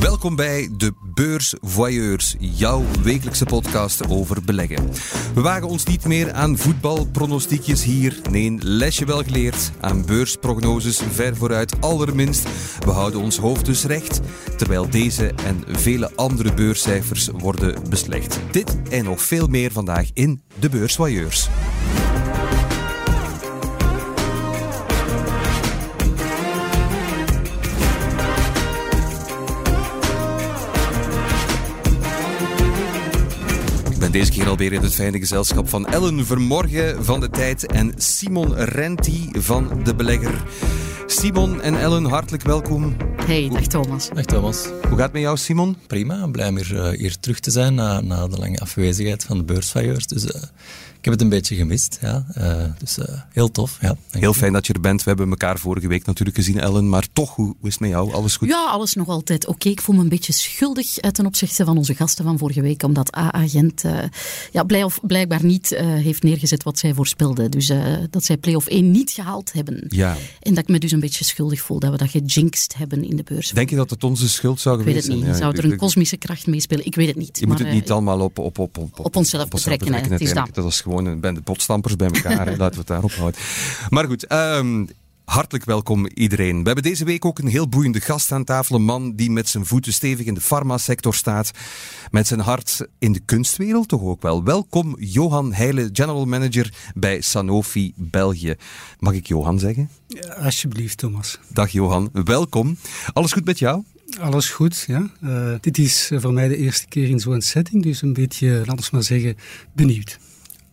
Welkom bij de Beurs Voyeurs, jouw wekelijkse podcast over beleggen. We wagen ons niet meer aan voetbalpronostiekjes hier. Nee, lesje wel geleerd. Aan beursprognoses ver vooruit allerminst. We houden ons hoofd dus recht, terwijl deze en vele andere beurscijfers worden beslecht. Dit en nog veel meer vandaag in de Beurs ben deze keer alweer in het fijne gezelschap van Ellen Vermorgen van de Tijd en Simon Renti van de Belegger. Simon en Ellen, hartelijk welkom. Hey, dag Thomas. Dag Thomas. Hoe gaat het met jou, Simon? Prima, blij om hier, eh, hier terug te zijn na, na de lange afwezigheid van de beursvailleurs. Dus uh, ik heb het een beetje gemist. Ja. Uh, dus heel tof. Ja, heel fijn dat je er bent. We hebben elkaar vorige week natuurlijk gezien, Ellen. Maar toch, hoe is het met jou? Alles goed? Ja, alles nog altijd oké. Okay. Ik voel me een beetje schuldig ten opzichte van onze gasten van vorige week. Omdat A-agent ja, blij of, blijkbaar niet heeft neergezet wat zij voorspelden. Dus dat zij play-off 1 niet gehaald hebben. Ja. En dat ik me dus een beetje schuldig voel dat we dat gejinxed hebben in de beurs. Denk je dat het onze schuld zou geweest zijn? Ik weet het niet. Ja, zou er een kosmische kracht meespelen? Ik weet het niet. Je maar, moet het niet allemaal op, op, op, op, op onszelf op betrekken. betrekken het is dat. dat is gewoon een bende potstampers bij elkaar. hè. Laten we het daarop houden. Maar goed, um, Hartelijk welkom iedereen. We hebben deze week ook een heel boeiende gast aan tafel. Een man die met zijn voeten stevig in de farmasector staat. Met zijn hart in de kunstwereld toch ook wel. Welkom Johan Heile, general manager bij Sanofi België. Mag ik Johan zeggen? Ja, alsjeblieft, Thomas. Dag Johan, welkom. Alles goed met jou? Alles goed, ja. Uh, dit is voor mij de eerste keer in zo'n setting, dus een beetje, laten we maar zeggen, benieuwd.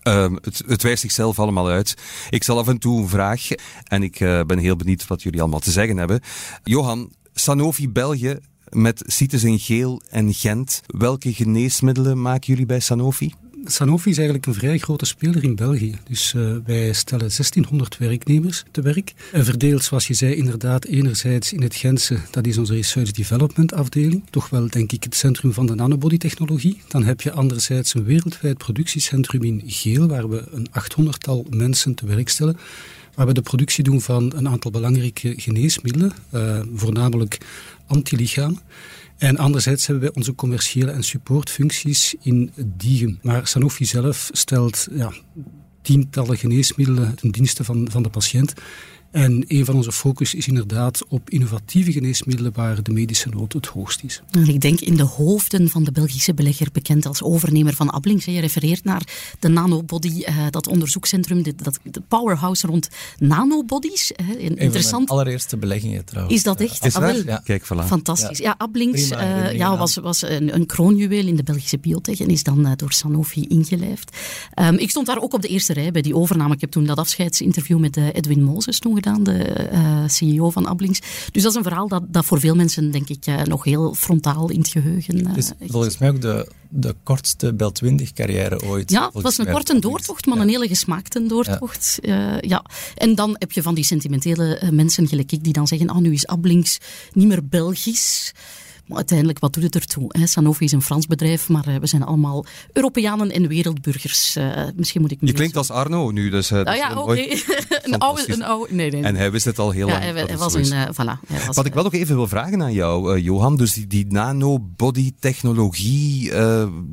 Um, het, het wijst zichzelf allemaal uit. Ik zal af en toe een vraag en ik uh, ben heel benieuwd wat jullie allemaal te zeggen hebben. Johan, Sanofi België met CITES in Geel en Gent. Welke geneesmiddelen maken jullie bij Sanofi? Sanofi is eigenlijk een vrij grote speler in België. Dus uh, wij stellen 1600 werknemers te werk. En verdeeld, zoals je zei, inderdaad enerzijds in het Gentse, dat is onze research development afdeling. Toch wel, denk ik, het centrum van de nanobody-technologie. Dan heb je anderzijds een wereldwijd productiecentrum in Geel, waar we een 800-tal mensen te werk stellen waar we de productie doen van een aantal belangrijke geneesmiddelen, uh, voornamelijk antilichaam. En anderzijds hebben wij onze commerciële en supportfuncties in Diegem. Maar Sanofi zelf stelt ja, tientallen geneesmiddelen ten dienste van, van de patiënt. En een van onze focus is inderdaad op innovatieve geneesmiddelen waar de medische nood het hoogst is. En ik denk in de hoofden van de Belgische belegger, bekend als overnemer van Ablings. Je refereert naar de nanobody, uh, dat onderzoekscentrum, de, dat, de powerhouse rond nanobodies. Interessant. Een allereerste beleggingen trouwens. Is dat echt? Is ah, wel, ja. Kijk, voilà. Fantastisch. Ja, Ablings uh, ja, was, was een, een kroonjuweel in de Belgische biotech en is dan door Sanofi ingelijfd. Um, ik stond daar ook op de eerste rij bij die overname. Ik heb toen dat afscheidsinterview met Edwin Mozes toen gedaan de uh, CEO van Ablings. Dus dat is een verhaal dat, dat voor veel mensen, denk ik, uh, nog heel frontaal in het geheugen uh, is. Volgens mij ook de, de kortste Bel 20 carrière ooit. Ja, het was een korte doortocht, maar ja. een hele gesmaakte doortocht. Ja. ja. En dan heb je van die sentimentele mensen, gelijk ik, die dan zeggen, ah, nu is Ablings niet meer Belgisch. Maar uiteindelijk, wat doet het ertoe? Hè? Sanofi is een Frans bedrijf, maar uh, we zijn allemaal Europeanen en wereldburgers. Uh, misschien moet ik Je klinkt als Arno nu, dus... Uh, ah, ja, oké. Okay. een oude... Een oude nee, nee, En hij wist het al heel ja, lang. Hij, hij was een... Voilà, hij was, Wat ik wel nog even wil vragen aan jou, Johan, dus die, die nanobody-technologie,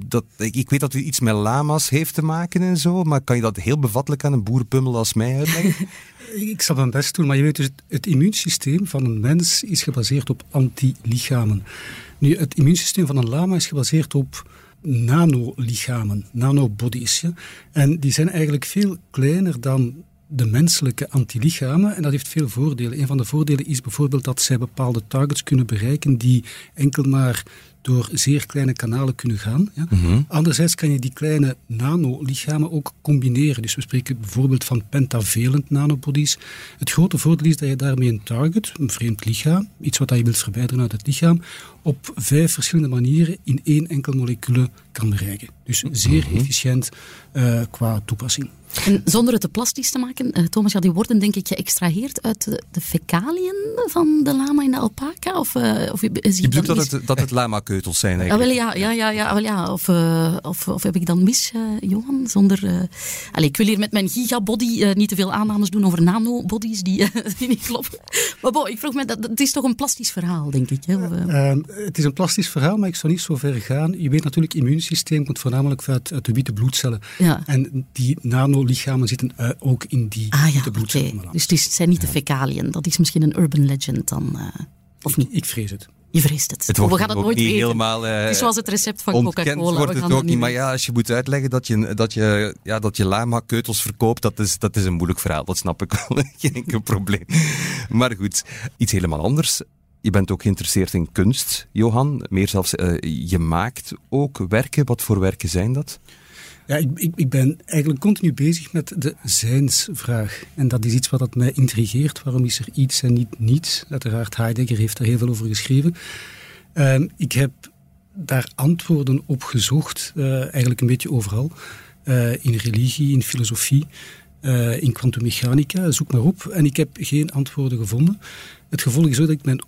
dat, ik, ik weet dat u iets met lama's heeft te maken en zo, maar kan je dat heel bevattelijk aan een boerenpummel als mij uitleggen? Ik zal mijn best doen, maar je weet dus, het, het immuunsysteem van een mens is gebaseerd op antilichamen. Nu, het immuunsysteem van een lama is gebaseerd op nanolichamen, nanobodies. En die zijn eigenlijk veel kleiner dan de menselijke antilichamen. En dat heeft veel voordelen. Een van de voordelen is bijvoorbeeld dat zij bepaalde targets kunnen bereiken die enkel maar door zeer kleine kanalen kunnen gaan. Ja. Mm-hmm. Anderzijds kan je die kleine nanolichamen ook combineren. Dus we spreken bijvoorbeeld van pentavalent nanobodies. Het grote voordeel is dat je daarmee een target, een vreemd lichaam, iets wat je wilt verwijderen uit het lichaam, op vijf verschillende manieren in één enkel molecule kan bereiken. Dus zeer mm-hmm. efficiënt uh, qua toepassing. En zonder het te plastisch te maken, uh, Thomas, ja, die worden denk ik geëxtraheerd uit de, de fecaliën van de lama in de alpaca? Of, uh, of je bedoelt dat, het, dat het lama-keutels zijn eigenlijk? Ah, wel, ja, ja, ja, ja, wel, ja. Of, uh, of, of heb ik dan mis, Johan? Zonder, Allee, ik wil hier met mijn gigabody niet te veel aannames doen over nanobodies die, die niet kloppen. Maar bon, ik vroeg me, dat, het is toch een plastisch verhaal, denk ik? Hè? Of, ehm, het is een plastisch verhaal, maar ik zou niet zo ver gaan. Je weet natuurlijk, het immuunsysteem komt voornamelijk uit, uit de witte bloedcellen. Ja. En die nanolichamen zitten uh, ook in die ah, ja, bloedcellen. Okay. Dus het, is, het, zijn niet de fecaliën. Dat is misschien een urban legend dan, uh, of niet? Ik vrees het. Je vreest het. het we gaan het nooit weten. Helemaal, uh, het is zoals het recept van Coca-Cola. wordt het ook niet. Maar ja, als je moet uitleggen dat je, dat je, ja, dat je lama-keutels verkoopt, dat is, dat is een moeilijk verhaal. Dat snap ik wel. Geen enkel probleem. Maar goed, iets helemaal anders. Je bent ook geïnteresseerd in kunst, Johan. Meer zelfs, uh, je maakt ook werken. Wat voor werken zijn dat? Ja, ik, ik, ben eigenlijk continu bezig met de zijnsvraag. En dat is iets wat mij intrigeert. Waarom is er iets en niet niets? Uiteraard, Heidegger heeft daar heel veel over geschreven. Uh, ik heb daar antwoorden op gezocht, uh, eigenlijk een beetje overal. Uh, in religie, in filosofie, uh, in kwantummechanica, zoek maar op. En ik heb geen antwoorden gevonden. Het gevolg is ook dat ik mijn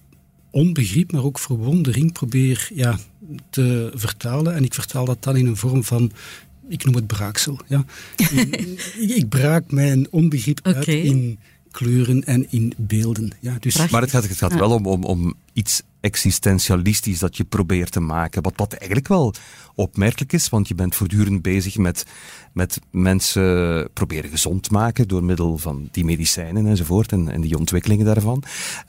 onbegrip, maar ook verwondering probeer ja, te vertalen. En ik vertaal dat dan in een vorm van ik noem het braaksel. Ja. ik, ik, braak mijn onbegrip uit in kleuren en in beelden. Ja, dus... Maar het gaat, het gaat wel om, om, om iets existentialistisch dat je probeert te maken. Wat, wat eigenlijk wel opmerkelijk is, want je bent voortdurend bezig met, met mensen proberen gezond te maken door middel van die medicijnen enzovoort en, en die ontwikkelingen daarvan.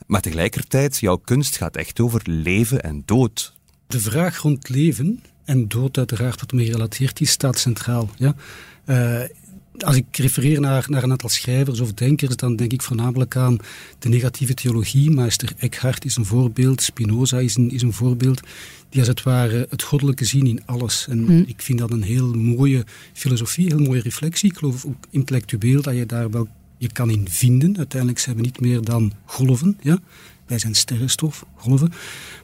Maar tegelijkertijd, jouw kunst gaat echt over leven en dood. De vraag rond leven en dood uiteraard, wat ermee gerelateerd is, staat centraal. Ja? Uh, als ik refereer naar, naar een aantal schrijvers of denkers, dan denk ik voornamelijk aan de negatieve theologie. Meister Eckhart is een voorbeeld, Spinoza is een, is een voorbeeld, die als het ware het goddelijke zien in alles. En hmm. ik vind dat een heel mooie filosofie, een heel mooie reflectie. Ik geloof ook intellectueel dat je daar wel je kan in vinden. Uiteindelijk zijn we niet meer dan golven. Ja? Wij zijn sterrenstof, golven.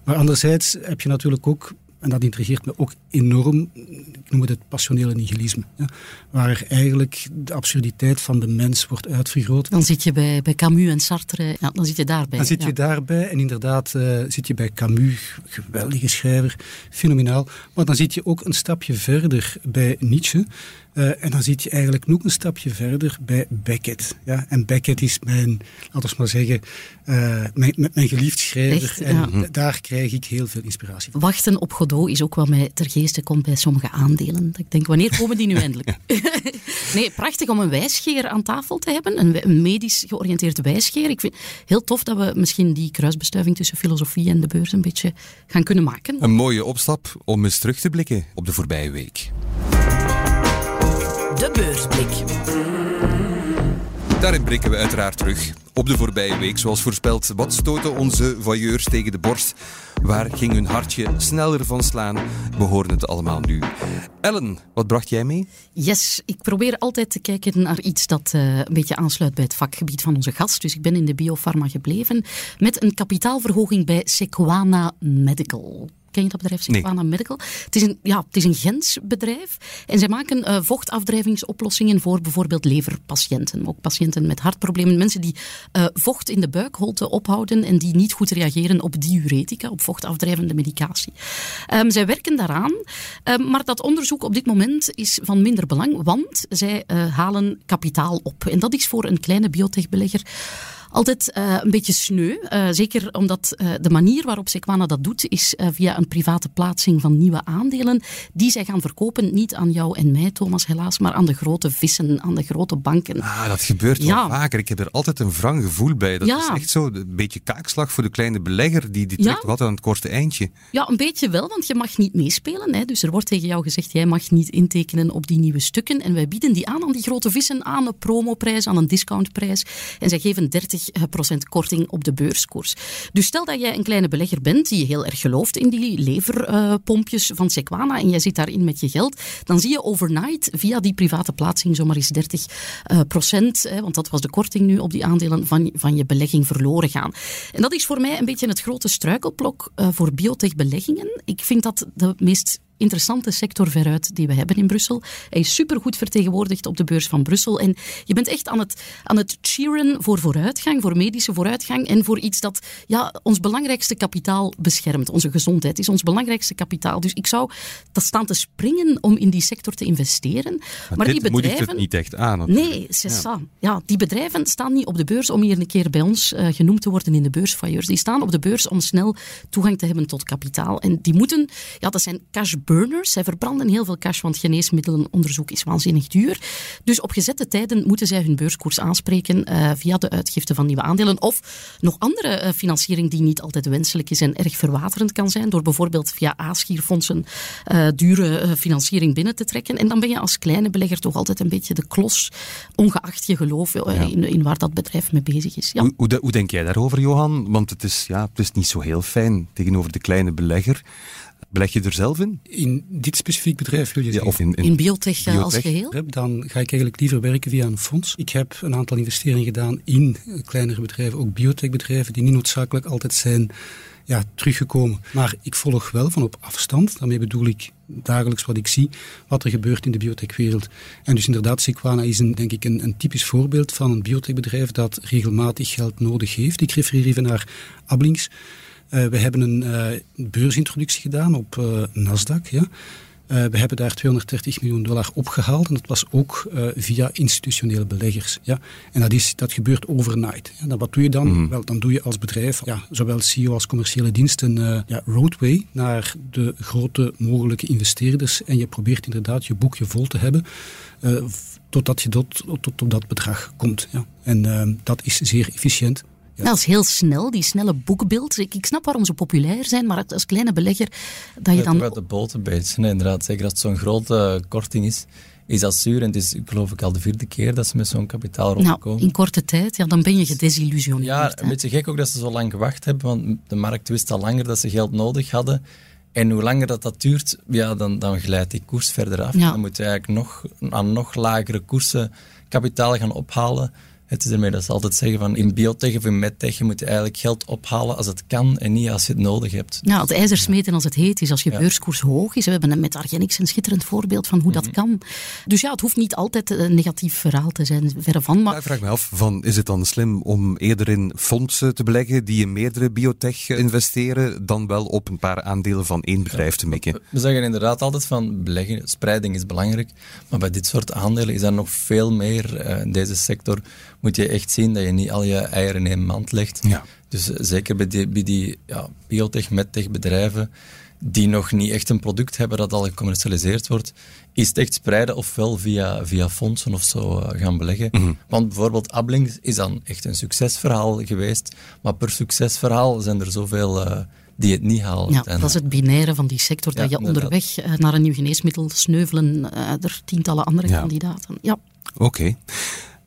Maar anderzijds heb je natuurlijk ook en dat intrigeert me ook enorm, ik noem het het passionele nihilisme. Ja, waar eigenlijk de absurditeit van de mens wordt uitvergroot. Dan zit je bij, bij Camus en Sartre, ja, dan zit je daarbij. Dan zit je daarbij en inderdaad uh, zit je bij Camus, geweldige schrijver, fenomenaal. Maar dan zit je ook een stapje verder bij Nietzsche. Uh, en dan zit je eigenlijk nog een stapje verder bij Beckett. Ja? En Beckett is mijn, laten we maar zeggen, uh, mijn, mijn geliefd schrijver. en ja. daar krijg ik heel veel inspiratie van. Wachten op Godot is ook wat mij ter geeste komt bij sommige aandelen. Dat ik denk, wanneer komen die nu eindelijk? nee, prachtig om een wijsgeer aan tafel te hebben. Een, een medisch georiënteerd wijsgeer. Ik vind heel tof dat we misschien die kruisbestuiving tussen filosofie en de beurs een beetje gaan kunnen maken. Een mooie opstap om eens terug te blikken op de voorbije week. De beursblik. Daarin blikken we uiteraard terug op de voorbije week. Zoals voorspeld, wat stoten onze voyeurs tegen de borst? Waar ging hun hartje sneller van slaan? We horen het allemaal nu. Ellen, wat bracht jij mee? Yes, ik probeer altijd te kijken naar iets dat uh, een beetje aansluit bij het vakgebied van onze gast. Dus ik ben in de biopharma gebleven met een kapitaalverhoging bij Sequana Medical. Ken je dat bedrijf? Sequana Medical. Het is een, ja, het is een Gens bedrijf. En zij maken uh, vochtafdrijvingsoplossingen voor bijvoorbeeld leverpatiënten. Ook patiënten met hartproblemen. Mensen die uh, vocht in de buikholte ophouden en die niet goed reageren op diuretica, op vochtafdrijvende medicatie. Um, zij werken daaraan. Um, maar dat onderzoek op dit moment is van minder belang, want zij uh, halen kapitaal op. En dat is voor een kleine biotechbelegger altijd uh, een beetje sneu. Uh, zeker omdat uh, de manier waarop Sequana dat doet, is via een private plaatsing van nieuwe aandelen. Die zij gaan verkopen, niet aan jou en mij, Thomas, helaas, maar aan de grote vissen, aan de grote banken. Ah, dat gebeurt wel vaker. Ik heb er altijd een wrang gevoel bij. Dat is echt zo een beetje kaakslag voor de kleine belegger. Die, die trekt ja. wat aan het korte eindje. Ja, een beetje wel, want je mag niet meespelen. Hè. Dus er wordt tegen jou gezegd, jij mag niet intekenen op die nieuwe stukken. En wij bieden die aan aan die grote vissen, aan een promoprijs, aan een discountprijs. En zij geven 30 procent korting op de beurskoers. Dus stel dat jij een kleine belegger bent die heel erg gelooft in die leverpompjes van Sequana en jij zit daarin met je geld, dan zie je overnight via die private plaatsing zomaar eens 30 uh, procent, want dat was de korting nu op die aandelen van, van je belegging verloren gaan. En dat is voor mij een beetje het grote struikelblok uh, voor biotech-beleggingen. Ik vind dat de meest interessante sector veruit die we hebben in Brussel. Hij is supergoed vertegenwoordigd op de beurs van Brussel. En je bent echt aan het, aan het cheeren voor vooruitgang, voor medische vooruitgang en voor iets dat ja, ons belangrijkste kapitaal beschermt. Onze gezondheid is ons belangrijkste kapitaal. Dus ik zou dat staan te springen om in die sector te investeren. Maar, maar die bedrijven... het niet echt aan. Nee, c'est ja. ja. die bedrijven staan niet op de beurs om hier een keer bij ons uh, genoemd te worden in de beursfailleurs. Die staan op de beurs om snel toegang te hebben tot kapitaal. En die moeten, ja, dat zijn cash burners. Zij verbranden heel veel cash, want geneesmiddelenonderzoek is waanzinnig duur. Dus op gezette tijden moeten zij hun beurskoers aanspreken uh, via de uitgifte van nieuwe aandelen. Of nog andere uh, financiering die niet altijd wenselijk is en erg verwaterend kan zijn. Door bijvoorbeeld via A-schierfondsen dure financiering binnen te trekken. En dan ben je als kleine belegger toch altijd een beetje de klos, ongeacht je geloof in, in, waar dat bedrijf mee bezig is. Ja. Hoe, hoe, hoe, denk jij daarover, Johan? Want het is, ja, het is niet zo heel fijn tegenover de kleine belegger. Beleg je er zelf in? In dit specifiek bedrijf wil je ja, of in, in, biotech, biotech, als geheel? Dan ga ik eigenlijk liever werken via een fonds. Ik heb een aantal investeringen gedaan in kleinere bedrijven, ook biotechbedrijven, die niet noodzakelijk altijd zijn ja, teruggekomen. Maar ik volg wel van op afstand. Daarmee bedoel ik dagelijks wat ik zie, wat er gebeurt in de biotechwereld. En dus inderdaad, Sequana is een, denk ik een, een typisch voorbeeld van een biotechbedrijf dat regelmatig geld nodig heeft. Ik refereer even naar Ablings. Uh, we hebben een uh, beursintroductie gedaan op uh, Nasdaq. Ja. Uh, we hebben daar 230 miljoen dollar opgehaald en dat was ook uh, via institutionele beleggers. Ja? En dat, is, dat gebeurt overnight. Ja, dan wat doe je dan? Mm. Wel, dan doe je als bedrijf, ja, zowel CEO als commerciële diensten, uh, ja, roadway naar de grote mogelijke investeerders en je probeert inderdaad je boekje vol te hebben totdat je tot, tot op dat bedrag komt. Ja? En dat is zeer efficiënt. Ja. Dat is heel snel, die snelle boekbeeld. Ik, ik snap waarom ze populair zijn, maar als kleine belegger... Dat je dan... Het de een beetje, inderdaad. Zeker als het zo'n grote korting is is dat zuur. En het is geloof ik al de vierde keer dat ze met zo'n kapitaal nou, rondkomen. Nou, in korte tijd, ja, dan ben je gedesillusioneerd. Ja, een beetje gek ook dat ze zo lang gewacht hebben, want de markt wist al langer dat ze geld nodig hadden. En hoe langer dat, dat duurt, ja, dan, dan glijdt die koers verder af. Dan moet je eigenlijk nog, aan nog lagere koersen kapitaal gaan ophalen. Het is ermee dat ze altijd zeggen van in biotech of in medtech, je moet eigenlijk geld ophalen als het kan en niet als je het nodig hebt. Ja, het ijzer smeten als het heet is, als je beurskoers hoog is. We hebben met Argenix een schitterend voorbeeld van hoe dat mhm. kan. Dus ja, het hoeft niet altijd een negatief verhaal te zijn, verre van. Maar... ik vraag me af, van, is het dan slim om eerder in fondsen te beleggen die in meerdere biotech investeren, dan wel op een paar aandelen van één bedrijf te mikken? We zeggen inderdaad altijd van beleggen, spreiding is belangrijk, maar bij dit soort aandelen is er nog veel meer uh, in deze sector moet je echt zien dat je niet al je eieren in één mand legt. Ja. Dus eh, zeker bij die, bij die ja, biotech, medtech bedrijven die nog niet echt een product hebben dat al gecommercialiseerd wordt, is het echt spreiden ofwel via, via fondsen of zo uh, gaan beleggen. Mhm. Want bijvoorbeeld Ablings is dan echt een succesverhaal geweest, maar per succesverhaal zijn er zoveel... Uh, die het niet halen. Ja, dat is het binaire van die sector, dat je onderweg naar een nieuw geneesmiddel sneuvelen er tientallen andere kandidaten. Ja. Oké.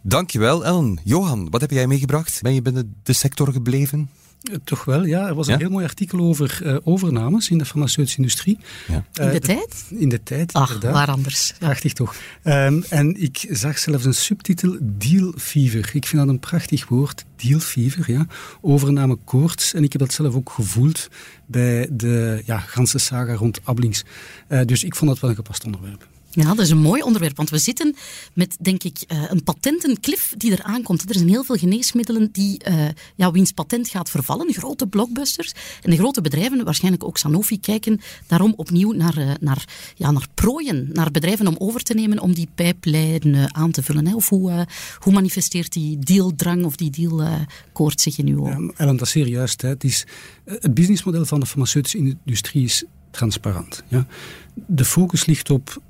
Dankjewel, Ellen. Johan, wat heb jij meegebracht? Ben je binnen de sector gebleven? Eh, toch wel, ja. Er was een heel mooi artikel over uh, overnames in de farmaceutische industrie. Ja. Uh, in de tijd? In de tijd, Ach, inderdaad. waar anders. Prachtig toch. Um, en ik zag zelfs een subtitel Deal Fever. Ik vind dat een prachtig woord, Deal Fever. Ja. Overname koorts. En ik heb dat zelf ook gevoeld bij de ja, ganse saga rond Ablings. Uh, dus ik vond dat wel een gepast onderwerp. Ja, dat is een mooi onderwerp, want we zitten met, denk ik, uh, een patentenklif die er aankomt. Er zijn heel veel geneesmiddelen die, uh, ja, wiens patent gaat vervallen, grote blockbusters. En de grote bedrijven, waarschijnlijk ook Sanofi, kijken daarom opnieuw naar, uh, naar, ja, naar prooien, naar bedrijven om over te nemen om die pijplijn aan te vullen. Of hoe, hoe manifesteert die dealdrang of die dealkoord zich in uw ogen? Ellen, dat is zeer juist. Hè. Het, is, het businessmodel van de farmaceutische industrie is transparant. Ja. De focus ligt op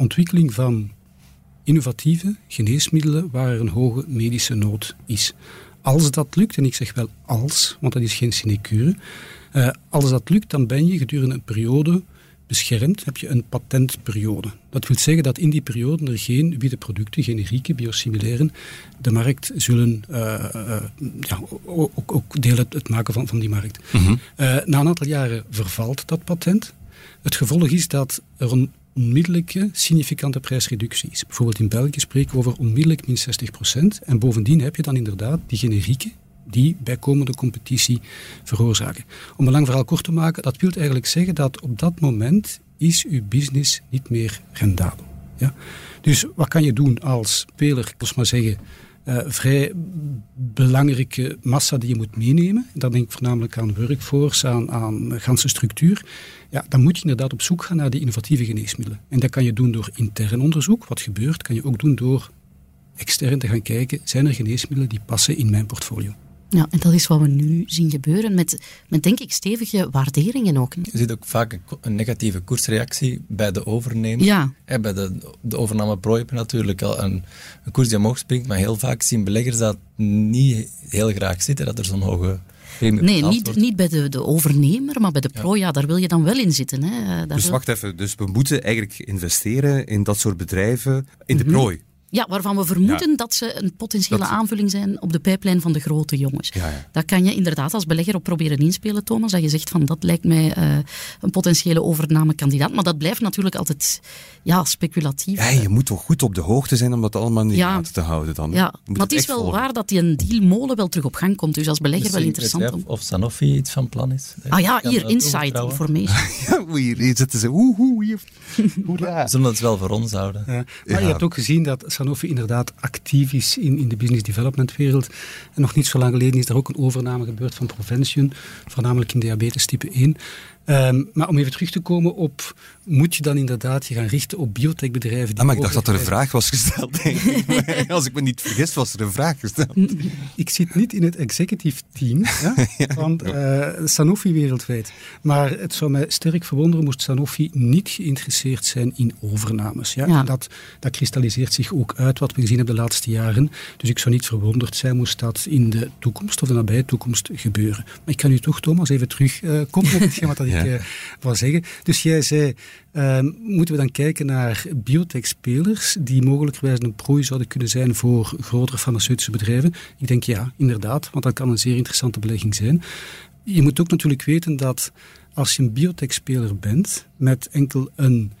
ontwikkeling van innovatieve geneesmiddelen waar er een hoge medische nood is. Als dat lukt, en ik zeg wel als, want dat is geen sinecure, uh, als dat lukt, dan ben je gedurende een periode beschermd, heb je een patentperiode. Dat wil zeggen dat in die periode er geen witte producten, generieke, biosimilairen, de markt zullen uh, uh, ja, ook, ook deel het, maken van, van die markt. Mhm. na een aantal jaren vervalt dat patent. Het gevolg is dat er een onmiddellijke significante prijsreducties. Bijvoorbeeld in België spreken we over onmiddellijk min 60%. En bovendien heb je dan inderdaad die generieken die bijkomende competitie veroorzaken. Om een lang verhaal kort te maken, dat wil eigenlijk zeggen dat op dat moment is uw business niet meer rendabel. Ja? Dus wat kan je doen als speler, ik maar zeggen, uh, vrij belangrijke massa die je moet meenemen. Dan denk ik voornamelijk aan workforce, aan, aan ganse structuur. Ja, dan moet je inderdaad op zoek gaan naar die innovatieve geneesmiddelen. En dat kan je doen door intern onderzoek, wat gebeurt. kan je ook doen door extern te gaan kijken, zijn er geneesmiddelen die passen in mijn portfolio. Ja, en dat is wat we nu zien gebeuren met, met denk ik stevige waarderingen ook. Je ziet ook vaak een, negatieve koersreactie bij de overnemer. Ja. bij de, de overnameprooi heb je natuurlijk al een, een koers die omhoog springt, maar heel vaak zien beleggers dat niet heel graag zitten, dat er zo'n hoge Nee, niet, niet bij de, de overnemer, maar bij de pro, ja. daar wil je dan wel in zitten. Hè. dus wacht even, dus we moeten eigenlijk investeren in dat soort bedrijven in de mhm. prooi. Ja, waarvan we vermoeden dat ze een potentiële aanvulling zijn op de pijplijn van de grote jongens. Ja, ja. Dat kan je inderdaad als belegger op proberen inspelen, Thomas. Dat je zegt van dat lijkt mij uh, een potentiële overnamekandidaat. Maar dat blijft natuurlijk altijd ja, speculatief. Ja, je moet toch goed op de hoogte zijn om dat allemaal in de gaten te houden dan. Ja, maar het is wel waar dat die een dealmolen wel terug op gang komt. Dus als belegger wel interessant. Om... Of Sanofi iets van plan is. Ah ja, hier, inside information. ja, hier, hier zitten ze. Oeh, oeh, hier. Hoera. Zullen we het wel voor ons houden. Ja. Maar je hebt ook gezien dat Sanofi inderdaad actief is in, in de business development wereld. En nog niet zo lang geleden is er ook een overname gebeurd van Provention, voornamelijk in diabetes type 1. Um, maar om even terug te komen op, moet je dan inderdaad je gaan richten op biotechbedrijven? Die ah, maar ik dacht dat er een vraag was gesteld. Als ik me niet vergis, was er een vraag gesteld. Ik zit niet in het executive team ja, van uh, Sanofi wereldwijd. Maar het zou mij sterk verwonderen moest Sanofi niet geïnteresseerd zijn in overnames. Ja? ja. Dat, dat kristalliseert zich ook uit wat we gezien hebben de laatste jaren. Dus ik zou niet verwonderd zijn moest dat in de toekomst of de nabije toekomst gebeuren. Maar ik kan u toch, Thomas, even terugkomen uh, op hetgeen wat dat ik uh, wou zeggen. Dus jij zei, uh, moeten we dan kijken naar biotech-spelers die mogelijkwijs een prooi zouden kunnen zijn voor grotere farmaceutische bedrijven? Ik denk ja, inderdaad, want dat kan een zeer interessante belegging zijn. Je moet ook natuurlijk weten dat als je een biotech-speler bent met enkel een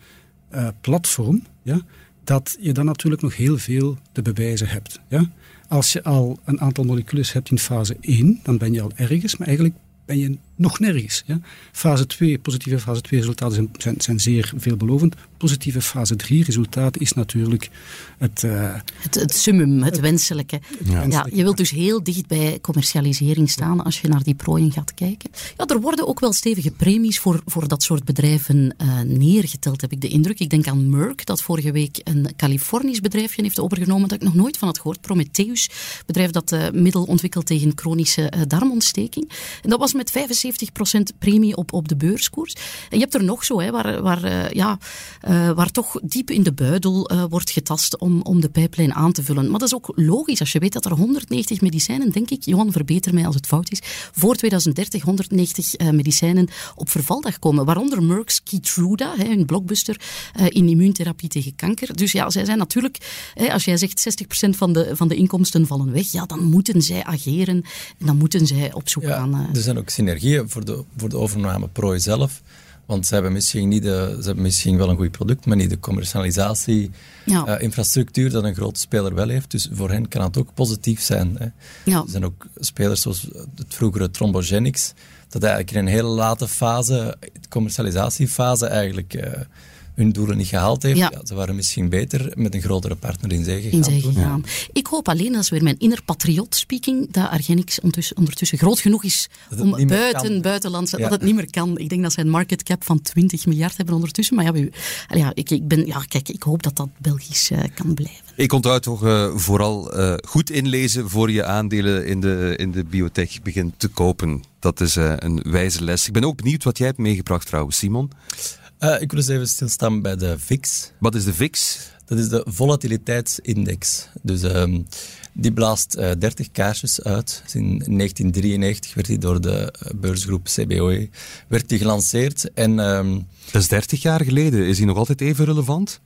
uh, platform, ja, dat je dan natuurlijk nog heel veel te bewijzen hebt. Ja? Als je al een aantal moleculen hebt in fase 1, dan ben je al ergens, maar eigenlijk ben je nog nergens. Ja? Fase 2, positieve fase 2 resultaten zijn, zijn, zijn zeer veelbelovend. Positieve fase 3 resultaat is natuurlijk het... Uh, het, het summum, het, wenselijke. Ja. je wilt dus heel dicht bij commercialisering staan als je naar die prooien gaat kijken. Ja, er worden ook wel stevige premies voor, voor dat soort bedrijven uh, neergeteld, heb ik de indruk. Ik denk aan Merck, dat vorige week een Californisch bedrijfje heeft overgenomen dat ik nog nooit van had gehoord. Prometheus, bedrijf dat uh, middel ontwikkelt tegen chronische darmontsteking. En dat was met 75 70% premie op, op de beurskoers. En je hebt er nog zo, hè, waar, waar, uh, ja, uh, waar toch diep in de buidel uh, wordt getast om, om de pijplijn aan te vullen. Maar dat is ook logisch als je weet dat er 190 medicijnen, denk ik, Johan, verbeter mij als het fout is, voor 2030 190 medicijnen op vervaldag komen. Waaronder Merck's Keytruda, hè, een blockbuster in immuuntherapie tegen kanker. Dus ja, zij zijn natuurlijk, hè, als jij zegt 60% van de, van de inkomsten vallen weg, ja, dan moeten zij ageren en dan moeten zij op zoek ja, gaan. Er zijn ook synergieën voor de, voor de overname prooi zelf. Want ze hebben misschien, niet de, ze hebben misschien wel een goed product, maar niet de commercialisatie-infrastructuur ja. dat een grote speler wel heeft. Dus voor hen kan het ook positief zijn. Hè. Ja. Er zijn ook spelers zoals het vroegere Thrombogenics, dat eigenlijk in een hele late fase, commercialisatiefase, eigenlijk... Uh, hun doelen niet gehaald heeft. Ja. ze waren misschien beter met een grotere partner in zee gegaan. In gegaan. Ik hoop alleen, dat is weer mijn inner patriot speaking, dat Argenix ondertussen, ondertussen groot genoeg is om buiten, buitenlandse, dat het niet meer kan. Ik denk dat ze een market cap van 20 miljard hebben ondertussen. Maar ja, ja, ik, ik, ben, ja kijk, ik hoop dat dat Belgisch uh, kan blijven. Ik onthoud toch uh, vooral uh, goed inlezen voor je aandelen in de, in de biotech begint te kopen. Dat is een wijze les. Ik ben ook benieuwd wat jij hebt meegebracht trouwens, Simon. Uh, ik wil eens even stilstaan bij de VIX. Wat is de VIX? Dat is de volatiliteitsindex. Dus um, die blaast uh, 30 kaarsjes uit. Dus in 1993 werd die door de beursgroep CBOE werd die gelanceerd. En, um, dat is 30 jaar geleden. Is die nog altijd even relevant?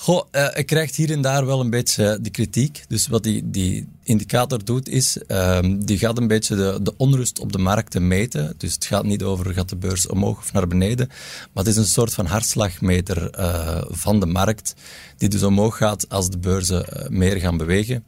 Goh, uh, hij krijgt hier en daar wel een beetje de kritiek. Dus wat die, die indicator doet is, um, die gaat een beetje de, de onrust op de markten meten. Dus het gaat niet over gaat de beurs omhoog of naar beneden, maar het is een soort van hartslagmeter uh, van de markt, die dus omhoog gaat als de beurzen meer gaan bewegen.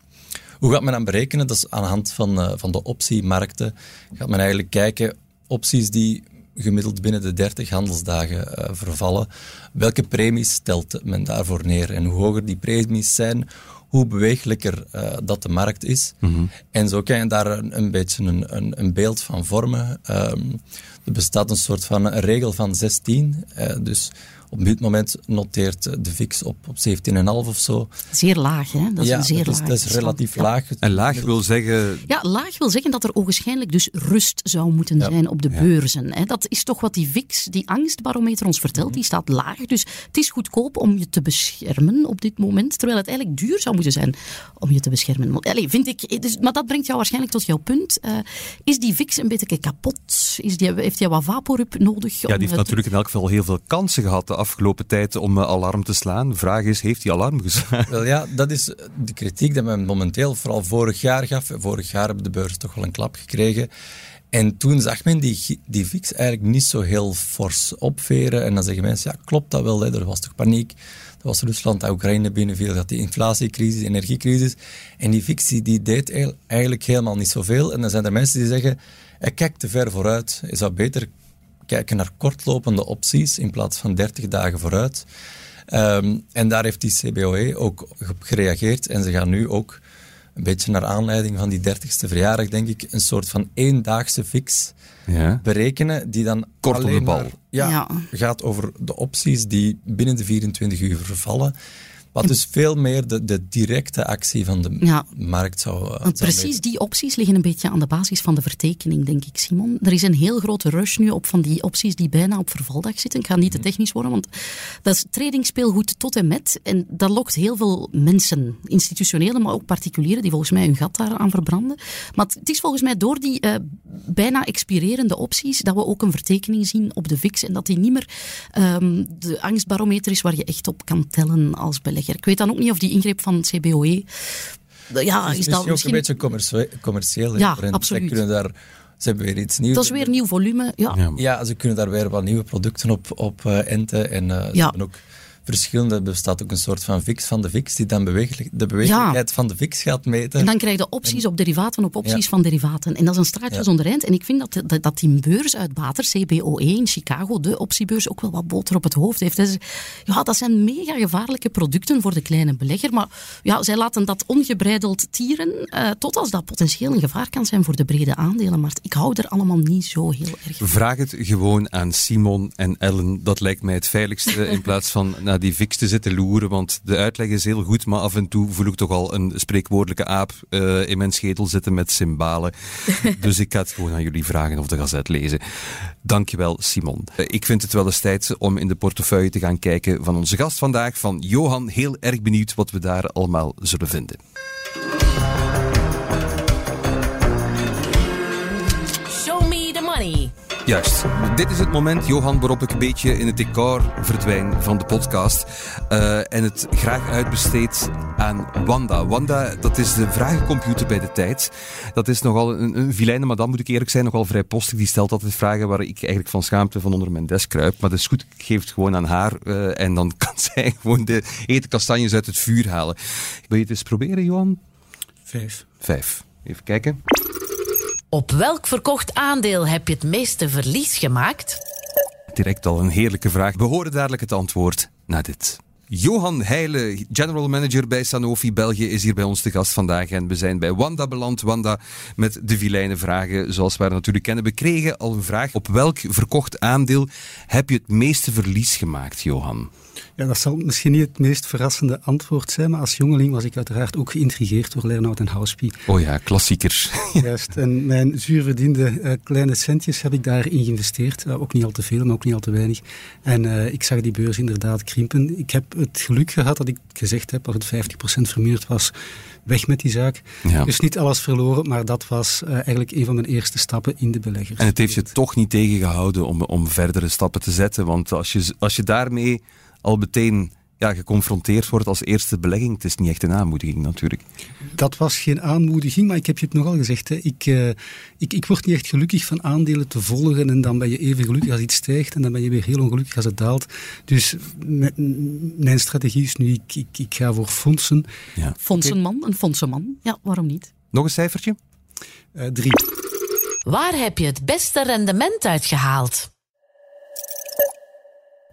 Hoe gaat men dan berekenen? Dat is aan de hand van, van de optiemarkten. Gaat men eigenlijk kijken, opties die gemiddeld binnen de 30 handelsdagen uh, vervallen. Welke premies stelt men daarvoor neer? En hoe hoger die premies zijn, hoe bewegelijker uh, dat de markt is. Mhm. En zo kan je daar een, een beetje een, een, een, beeld van vormen. Um, er bestaat een soort van een regel van 16. Uh, dus op dit moment noteert de VIX op, op 17,5 of zo. Zeer laag, hè? Dat is ja, een zeer dat laag. dat is relatief laag. En laag wil zeggen... Ja, laag wil zeggen dat er ogenschijnlijk dus rust zou moeten zijn op de beurzen. Hè? Dat is toch wat die VIX, die angstbarometer ons vertelt. Mhm. Die staat laag. Dus het is goedkoop om je te beschermen op dit moment. Terwijl het eigenlijk duur zou moeten zijn om je te beschermen. Allee, vind ik, dus, maar dat brengt jou waarschijnlijk tot jouw punt. Uh, is die VIX een beetje kapot? Is die, heeft hij wat vaporup nodig? Ja, die heeft natuurlijk in elk geval heel veel kansen gehad afgelopen tijd om eh, alarm te slaan. De vraag is, heeft hij alarm geslagen? Wel ja, dat is de kritiek die men momenteel vooral vorig jaar gaf. Vorig jaar hebben de beurs toch wel een klap gekregen. En toen zag men die, die VIX eigenlijk niet zo heel fors opveren. En dan zeggen mensen, ja, klopt dat wel, hè? er was toch paniek. Er was Rusland, Oekraïne binnenviel, dat die inflatiecrisis, energiecrisis. En die VIX die deed eigenlijk helemaal niet zoveel. En dan zijn er mensen die zeggen, hij kijkt te ver vooruit. Je zou beter kijken naar kortlopende opties in plaats van 30 dagen vooruit. Ehm, en daar heeft die CBOE ook op gereageerd. En ze gaan nu ook, een beetje naar aanleiding van die 30ste verjaardag, denk ik, een soort van eendaagse fix ja. berekenen. Die dan Kort op de bal. ja, gaat over de opties die binnen de 24 uur vervallen. Wat dus veel meer de, de directe actie van de markt zou, uh, Precies die opties liggen een beetje aan de basis van de vertekening, denk ik, Simon. Er is een heel grote rush nu op van die opties die bijna op vervaldag zitten. Ik ga niet te mhm. technisch worden, want dat is trading speelgoed tot en met. En dat lokt heel veel mensen, institutionele, maar ook particulieren, die volgens mij hun gat daar aan verbranden. Maar het is volgens mij door die uh, bijna expirerende opties dat we ook een vertekening zien op de VIX en dat die niet meer um, de angstbarometer is waar je echt op kan tellen als belegger. Ik weet dan ook niet of die ingreep van het CBOE. Ja, is, is dat misschien ook een beetje commercieel. Ja, absoluut. Ze kunnen daar ze hebben weer iets nieuws. Dat is weer nieuw volume, ja. Ja, ze kunnen daar weer wat nieuwe producten op, op uh, enten. En uh, ze hebben ook verschillende. Er bestaat ook een soort van fix van de fix die dan de bewegelijkheid van de fix gaat meten. En dan krijg je opties op derivaten op opties van derivaten. En dat is een straatje ja. zonder eind. En ik vind dat, dat, dat die beursuitbater, CBOE in Chicago, de optiebeurs, ook wel wat boter op het hoofd heeft. Dus, ja, dat zijn mega gevaarlijke producten voor de kleine belegger. Maar ja, zij laten dat ongebreideld tieren, uh, tot als dat potentieel een gevaar kan zijn voor de brede aandelenmarkt. Ik hou er allemaal niet zo heel erg van. Vraag het gewoon aan Simon en Ellen. Dat lijkt mij het veiligste in plaats van naar die fix te zitten loeren, want de uitleg is heel goed, maar af en toe voel ik toch al een spreekwoordelijke aap uh, in mijn schedel zitten met cymbalen. dus ik ga het gewoon aan jullie vragen of de gazet lezen. Dankjewel, Simon. Uh, ik vind het wel eens tijd om in de portefeuille te gaan kijken van onze gast vandaag, van Johan. Heel erg benieuwd wat we daar allemaal zullen vinden. Juist. Dit is het moment, Johan, waarop ik een beetje in het decor verdwijn van de podcast. Uh, en het graag uitbesteed aan Wanda. Wanda, dat is de vragencomputer bij de tijd. Dat is nogal een, een vilijne madame, moet ik eerlijk zijn, nogal vrij postig. Die stelt altijd vragen waar ik eigenlijk van schaamte van onder mijn desk kruip. Maar dat is goed, ik geef het gewoon aan haar. Uh, en dan kan zij gewoon de eten kastanjes uit het vuur halen. Wil je het eens proberen, Johan? Vijf. Vijf. Even kijken. Op welk verkocht aandeel heb je het meeste verlies gemaakt? Direct al een heerlijke vraag. We horen dadelijk het antwoord na dit. Johan Heijlen, general manager bij Sanofi België, is hier bij ons te gast vandaag. En we zijn bij Wanda beland. Wanda met de vilijne vragen, zoals we natuurlijk kennen. We kregen al een vraag. Op welk verkocht aandeel heb je het meeste verlies gemaakt, Johan? Ja, dat zal misschien niet het meest verrassende antwoord zijn, maar als jongeling was ik uiteraard ook geïntrigeerd door Lernout en Houspie. Oh ja, klassiekers. Juist, en mijn zuurverdiende uh, kleine centjes heb ik daarin geïnvesteerd. Uh, ook niet al te veel, maar ook niet al te weinig. En uh, ik zag die beurs inderdaad krimpen. Ik heb het geluk gehad dat ik gezegd heb, als het 50% vermeerd was, weg met die zaak. Ja. Dus niet alles verloren, maar dat was eigenlijk een van mijn eerste stappen in de beleggers. En het heeft je toch niet tegengehouden om, om verdere stappen te zetten, want als je, als je daarmee al meteen ja, geconfronteerd wordt als eerste belegging. Het is niet echt een aanmoediging natuurlijk. Dat was geen aanmoediging, maar ik heb je het nogal gezegd. Hè. Ik, uh, ik, ik word niet echt gelukkig van aandelen te volgen en dan ben je even gelukkig als iets stijgt en dan ben je weer heel ongelukkig als het daalt. Dus mijn strategie is nu, ik, ik, ik ga voor fondsen. Ja. Fondsenman, een fondsenman. Ja, waarom niet? Nog een cijfertje? Uh, drie. Waar heb je het beste rendement uit gehaald?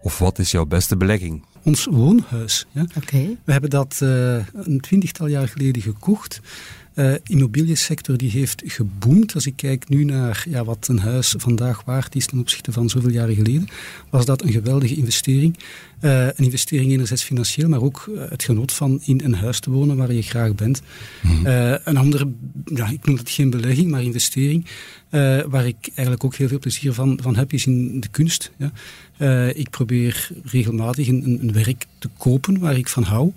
Of wat is jouw beste belegging? Ons woonhuis. Ja. Okay. We hebben dat uh, een twintigtal jaar geleden gekocht. Uh, immobiliënsector die heeft geboomd. Als ik kijk nu naar ja, wat een huis vandaag waard is ten opzichte van zoveel jaren geleden, was dat een geweldige investering. Uh, een investering enerzijds financieel, maar ook uh, het genot van in een huis te wonen waar je graag bent. Mm. een andere, ja, ik noem het geen belegging, maar investering, waar ik eigenlijk ook heel veel plezier van, van heb, is in de kunst. Ja. ik probeer regelmatig een, een, werk te kopen waar ik van hou.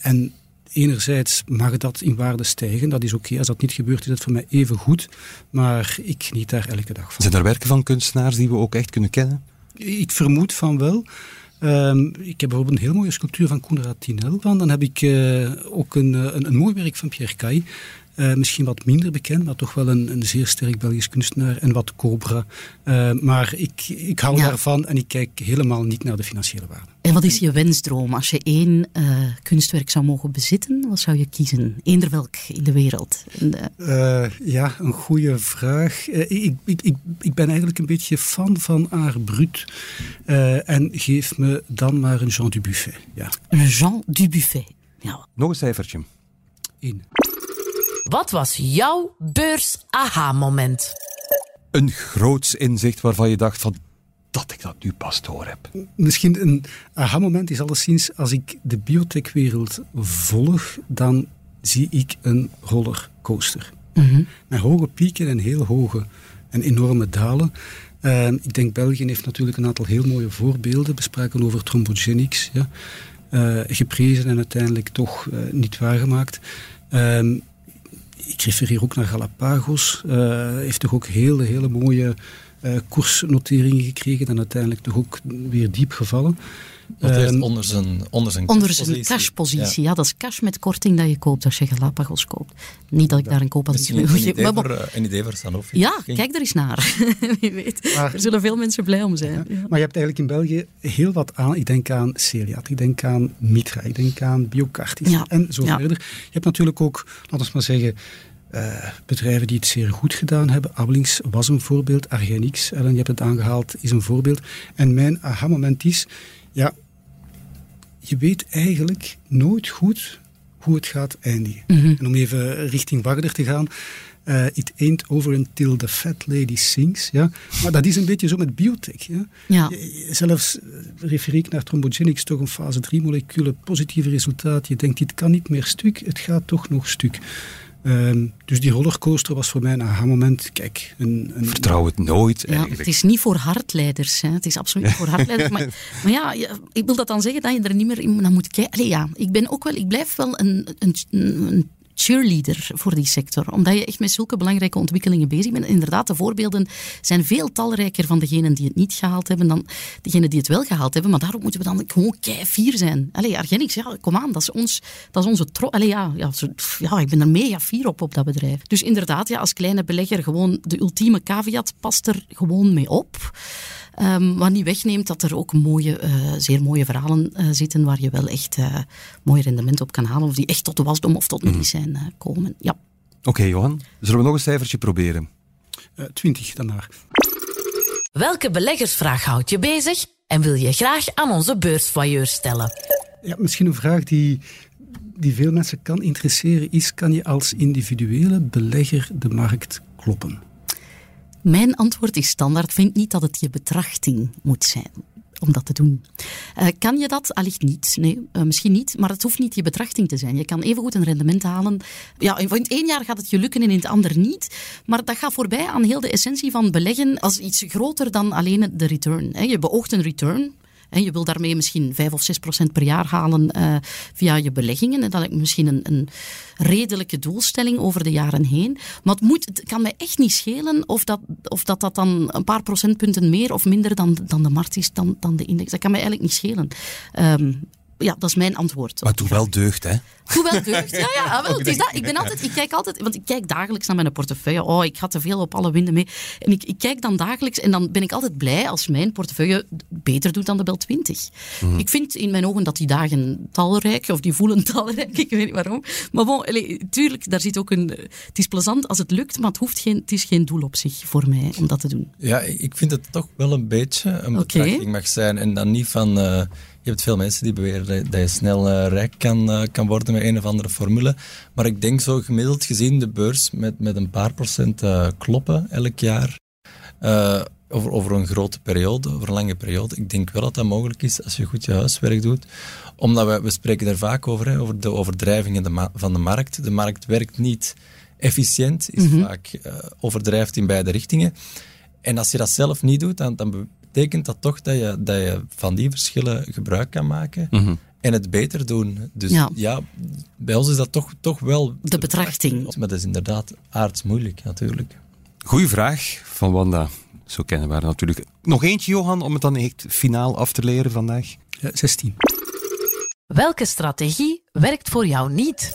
en enerzijds mag dat in waarde stijgen. Dat is oké. Als dat niet gebeurt, is dat voor mij even goed. Maar ik geniet daar elke dag van. Zijn er werken van kunstenaars die we ook echt kunnen kennen? Ik vermoed van wel. Um, ik heb bijvoorbeeld een heel mooie sculptuur van Konrad Tinel van. Dan heb ik uh, ook een, een, een, mooi werk van Pierre Caille. Uh, misschien wat minder bekend, maar toch wel een, een zeer sterk Belgisch kunstenaar. En wat Cobra. Uh, maar ik, ik hou ja. daarvan en ik kijk helemaal niet naar de financiële waarde. En wat is je wensdroom? Als je één uh, kunstwerk zou mogen bezitten, wat zou je kiezen? Eender welk in de wereld? De... ja, een goede vraag. Ik, ik, ik, ik, ben eigenlijk een beetje fan van Art Brut. en geef me dan maar een Jean Dubuffet. Ja. Een Jean Dubuffet. Ja. Nog een cijfertje. Eén. Wat was jouw beurs-aha-moment? Een groots inzicht waarvan je dacht van dat ik dat nu pas door heb. Misschien een aha-moment is alleszins als ik de biotechwereld volg, dan zie ik een rollercoaster. Mm -hmm. Met hoge pieken en heel hoge en enorme dalen. Uh, ik denk België heeft natuurlijk een aantal heel mooie voorbeelden. We spraken over Thrombogenics, ja. Uh, geprezen en uiteindelijk toch uh, niet waargemaakt. Uh, ik refereer ook naar Galapagos. Uh, heeft toch ook hele, hele mooie uh, koersnoteringen gekregen. En uiteindelijk toch ook weer diep gevallen. Um, onder zijn, onder zijn onder cashpositie. Zijn cashpositie, ja. ja. Dat is cash met korting dat je koopt als je Galapagos koopt. Niet dat ik ja. daar een koop aan wil een, idee voor, uh, een idee voor Sanofi. Ja, kijk er eens naar. Wie weet. Maar, er zullen veel mensen blij om zijn. Ja. Ja. Maar je hebt eigenlijk in België heel wat aan. Ik denk aan Celiat, ik denk aan Mitra, ik denk aan Biocartis en zo verder. Je hebt natuurlijk ook, laten we maar zeggen... Uh, bedrijven die het zeer goed gedaan hebben. Ablings was een voorbeeld, Argenix, Ellen, je hebt het aangehaald, is een voorbeeld. En mijn aha-moment is, ja, je weet eigenlijk nooit goed hoe het gaat eindigen. Mm -hmm. En om even richting Wagner te gaan, uh, it ain't over until the fat lady sings. Ja? Maar dat is een beetje zo met biotech. Ja? ja. Zelfs refereer ik naar Thrombogenics, toch een fase 3 moleculen, positieve resultaat. Je denkt, dit kan niet meer stuk, het gaat toch nog stuk. Um, dus die rollercoaster was voor mij een aha-moment. Kijk, een, een... Vertrouw het nooit. Ja, het is niet voor hardleiders. Hè. Het is absoluut niet voor hardleiders. maar, maar, ja, ik wil dat dan zeggen dat je er niet meer in naar moet kijken. Allee, ja, ik ben ook wel, ik blijf wel een, een, een cheerleader voor die sector. Omdat je echt met zulke belangrijke ontwikkelingen bezig bent. Inderdaad, de voorbeelden zijn veel talrijker van degenen die het niet gehaald hebben dan degenen die het wel gehaald hebben. Maar daarom moeten we dan gewoon kei fier zijn. Allee, Argenix, ja, kom aan, dat is, ons, dat is onze tro... Allee, ja, ja, ja, ik ben er mega fier op, op dat bedrijf. Dus inderdaad, ja, als kleine belegger gewoon de ultieme caveat past er gewoon mee op. Um, wat niet wegneemt dat er ook mooie, uh, zeer mooie verhalen uh, zitten waar je wel echt uh, mooi rendement op kan halen. Of die echt tot de wasdom of tot mhm. medicijn mm. komen. Ja. Oké, okay, Johan. Zullen we nog een cijfertje proberen? Twintig daarna. Welke beleggersvraag houdt je bezig en wil je graag aan onze beursvoyeur stellen? Ja, misschien een vraag die, die veel mensen kan interesseren is: kan je als individuele belegger de markt kloppen? Mijn antwoord is standaard. Vind niet dat het je betrachting moet zijn om dat te doen. Uh, kan je dat? Allicht niet. Nee, uh, misschien niet. Maar het hoeft niet je betrachting te zijn. Je kan evengoed een rendement halen. Ja, in het één jaar gaat het je lukken en in het ander niet. Maar dat gaat voorbij aan heel de essentie van beleggen als iets groter dan alleen de return. Je beoogt een return. En je wil daarmee misschien 5 of 6 procent per jaar halen uh, via je beleggingen. En dat is misschien een, een, redelijke doelstelling over de jaren heen. Maar het, moet, het kan mij echt niet schelen of dat, of dat, dat dan een paar procentpunten meer of minder dan, dan de markt is, dan, dan de index. Dat kan mij eigenlijk niet schelen. Um, ja, dat is mijn antwoord. Maar doe wel deugd, hè? Doe wel deugd, ja, ja. Ah, wel, het is dat. Ik, ben altijd, ik kijk altijd, want ik kijk dagelijks naar mijn portefeuille. Oh, ik ga te veel op alle winden mee. En ik, ik kijk dan dagelijks en dan ben ik altijd blij als mijn portefeuille beter doet dan de Bel 20. Mhm. Ik vind in mijn ogen dat die dagen talrijk, of die voelen talrijk, ik weet niet waarom. Maar bon, tuurlijk, daar zit ook een... Het is plezant als het lukt, maar het, hoeft geen, het is geen doel op zich voor mij om dat te doen. Ja, ik vind het toch wel een beetje een betrachting mag zijn. En dan niet van... Uh, je hebt veel mensen die beweren dat je snel uh, rijk kan, uh, kan worden met een of andere formule. Maar ik denk zo gemiddeld gezien de beurs met, met een paar procent kloppen elk jaar. over, over een grote periode, over een lange periode. Ik denk wel dat dat mogelijk is als je goed je huiswerk doet. Omdat we, we spreken er vaak over, hè, over de overdrijvingen de van de markt. De markt werkt niet efficiënt, is mhm. vaak overdrijft in beide richtingen. En als je dat zelf niet doet, dan, dan betekent dat toch dat je, dat je van die verschillen gebruik kan maken. Mhm. En het beter doen. Dus ja. bij ons is dat toch, toch wel... De betrachting. Maar dat is inderdaad aardsmoeilijk, natuurlijk. Goeie vraag van Wanda. Zo kennen we haar natuurlijk. Nog eentje, Johan, om het dan echt finaal af te leren vandaag. Ja, 16. Welke strategie werkt voor jou niet?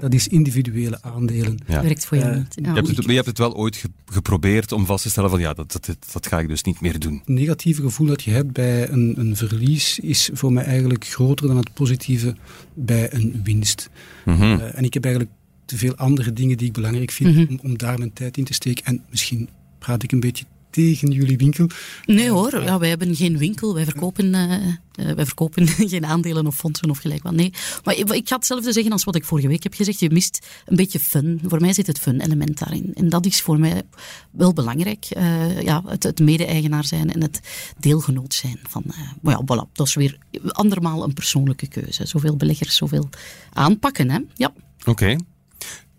Dat is individuele aandelen. Ja. Werkt voor jou niet. Je, hebt het, je hebt het wel ooit geprobeerd om vast te stellen van ja, dat, dat, dat ga ik dus niet meer doen. Het negatieve gevoel dat je hebt bij een, een verlies is voor mij eigenlijk groter dan het positieve bij een winst. Mhm. Eh, en ik heb eigenlijk te veel andere dingen die ik belangrijk vind mhm. om, om daar mijn tijd in te steken. En misschien praat ik een beetje tegen jullie winkel? Nee hoor, ja, wij hebben geen winkel. Wij verkopen, uh, wij verkopen geen aandelen of fondsen of gelijk wat. Nee. Maar ik ga hetzelfde zeggen als wat ik vorige week heb gezegd. Je mist een beetje fun. Voor mij zit het fun-element daarin. En dat is voor mij wel belangrijk. Uh, ja, het, het mede-eigenaar zijn en het deelgenoot zijn. Van, maar ja, voilà, dat is weer andermaal een persoonlijke keuze. Zoveel beleggers, zoveel aanpakken. Hè? Ja. Oké. Okay.